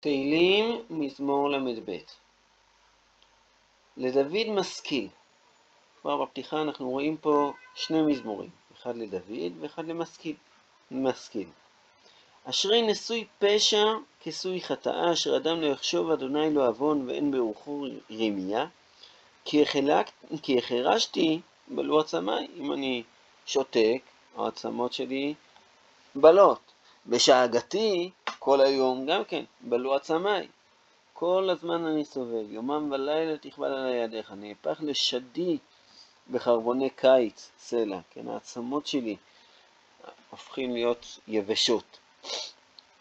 תהילים, מזמור ל"ב. לדוד משכיל. כבר בפתיחה אנחנו רואים פה שני מזמורים, אחד לדוד ואחד למשכיל. משכיל. אשרי נשוי פשע כסוי חטאה, אשר אדם לא יחשוב אדוני לא עוון ואין ברוחו רמייה. כי החרשתי בלו עצמי, אם אני שותק, העצמות שלי בלות. בשאגתי כל היום גם כן, בלו עצמי. כל הזמן אני סובל, יומם ולילה תכבל על ידיך, נהפך לשדי בחרבוני קיץ, סלע, כן, העצמות שלי הופכים להיות יבשות.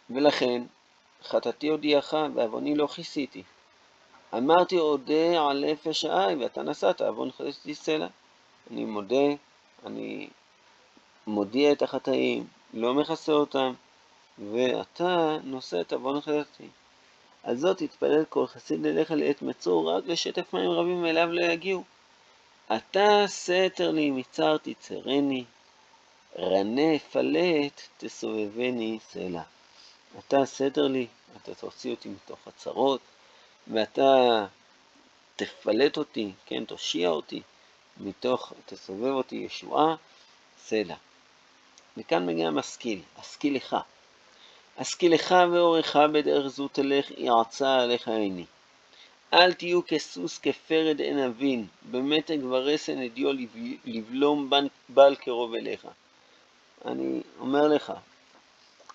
ולכן, חטאתי הודיעך, ועווני לא כיסיתי. אמרתי אודה על נפש העי, ואתה נסעת, עוון חטאתי סלע. אני מודה, אני מודיע את החטאים, לא מכסה אותם, ואתה נושא את עוון חטאתי. על זאת תתפלל כל חסיד אליך לעת מצור, רק לשטף מים רבים מאליו לא יגיעו. אתה סתר לי מצר תצרני, רנה פלט תסובבני סלע. אתה סתר לי, אתה תוציא אותי מתוך הצרות, ואתה תפלט אותי, כן, תושיע אותי, מתוך, תסובב אותי ישועה, סלע. מכאן מגיע המשכיל, השכיל לך. השכיל לך ואורך בדרך זו תלך, יעצה עליך עיני. אל תהיו כסוס כפרד אין אבין, במתג ורסן הדיו לבלום בל קרוב אליך. אני אומר לך,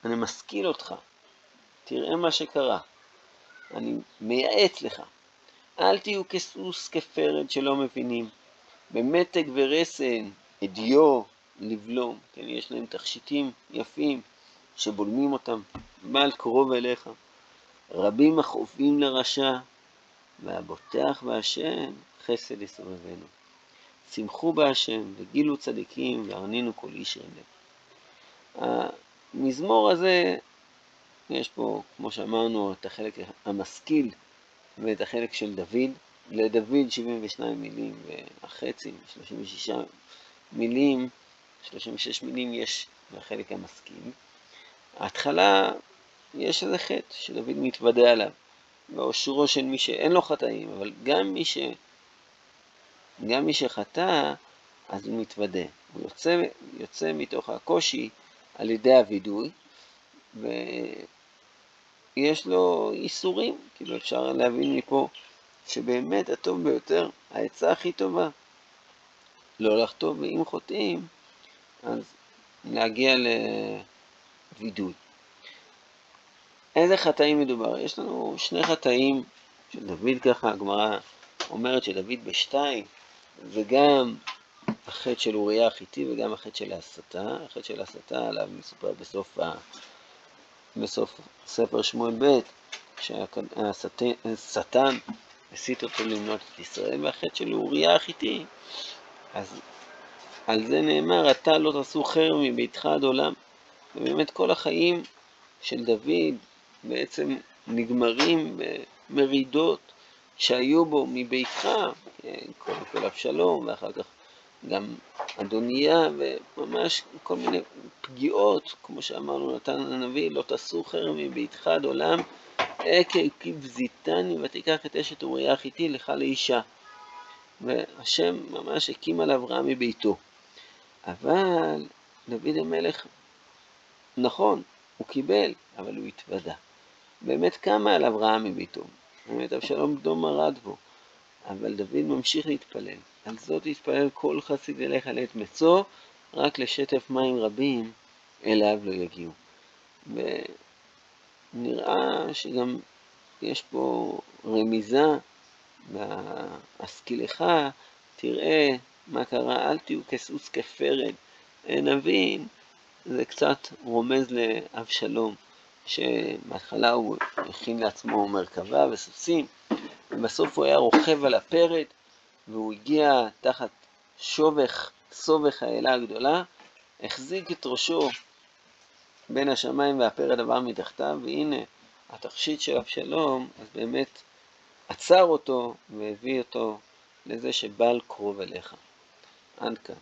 אני משכיל אותך, תראה מה שקרה. אני מייעץ לך, אל תהיו כסוס כפרד שלא מבינים. במתג ורסן, הדיו, לבלום, כן, יש להם תכשיטים יפים שבולמים אותם, בל קרוב אליך. רבים החופים לרשע, והבוטח בהשם חסד יסובבנו. שמחו בהשם וגילו צדיקים והרנינו כל איש רלב. המזמור הזה, יש פה, כמו שאמרנו, את החלק המשכיל ואת החלק של דוד. לדוד 72 מילים והחצי, 36 מילים, 36 מילים יש בחלק המשכיל. ההתחלה, יש איזה חטא שדוד מתוודה עליו, באושרו של מי שאין לו חטאים, אבל גם מי, ש... גם מי שחטא, אז הוא מתוודה. הוא יוצא, יוצא מתוך הקושי על ידי הווידוי, ויש לו איסורים, כאילו אפשר להבין מפה שבאמת הטוב ביותר, העצה הכי טובה, לא לחטוא, ואם חוטאים, אז להגיע לווידוי. איזה חטאים מדובר? יש לנו שני חטאים של דוד ככה, הגמרא אומרת שדוד בשתיים, וגם החטא של אוריה החיתי וגם החטא של ההסתה. החטא של ההסתה עליו מסופר בסוף, ה... בסוף ספר שמואל ב', שהשטן הסית אותו למנות את ישראל, והחטא של אוריה החיתי. אז על זה נאמר, אתה לא תעשו חרם מביתך עד עולם. ובאמת כל החיים של דוד בעצם נגמרים במרידות שהיו בו מביתך, קודם כל אבשלום, ואחר כך גם אדוניה, וממש כל מיני פגיעות, כמו שאמרנו נתן הנביא, לא תעשו חרם מביתך עד עולם, עקב כבזיתני ותיקח את אשת אוריה החיתי לך לאישה. והשם ממש הקים עליו רע מביתו. אבל דוד המלך, נכון, הוא קיבל, אבל הוא התוודה. באמת קמה עליו רעה מביתו. באמת אבשלום בנו מרד בו. אבל דוד ממשיך להתפלל. על זאת יתפלל כל חסיד אליך לעת מצוא, רק לשטף מים רבים אליו לא יגיעו. ונראה שגם יש פה רמיזה, בהשכילך תראה מה קרה, אל תהיו כסוס כפרד. נבין, זה קצת רומז לאבשלום. שבהתחלה הוא הכין לעצמו מרכבה וסוסים, ובסוף הוא היה רוכב על הפרד, והוא הגיע תחת שובך, סובך האלה הגדולה, החזיק את ראשו בין השמיים והפרד עבר מתחתיו, והנה התכשיט של אבשלום, אז באמת עצר אותו והביא אותו לזה שבל קרוב אליך. עד כאן.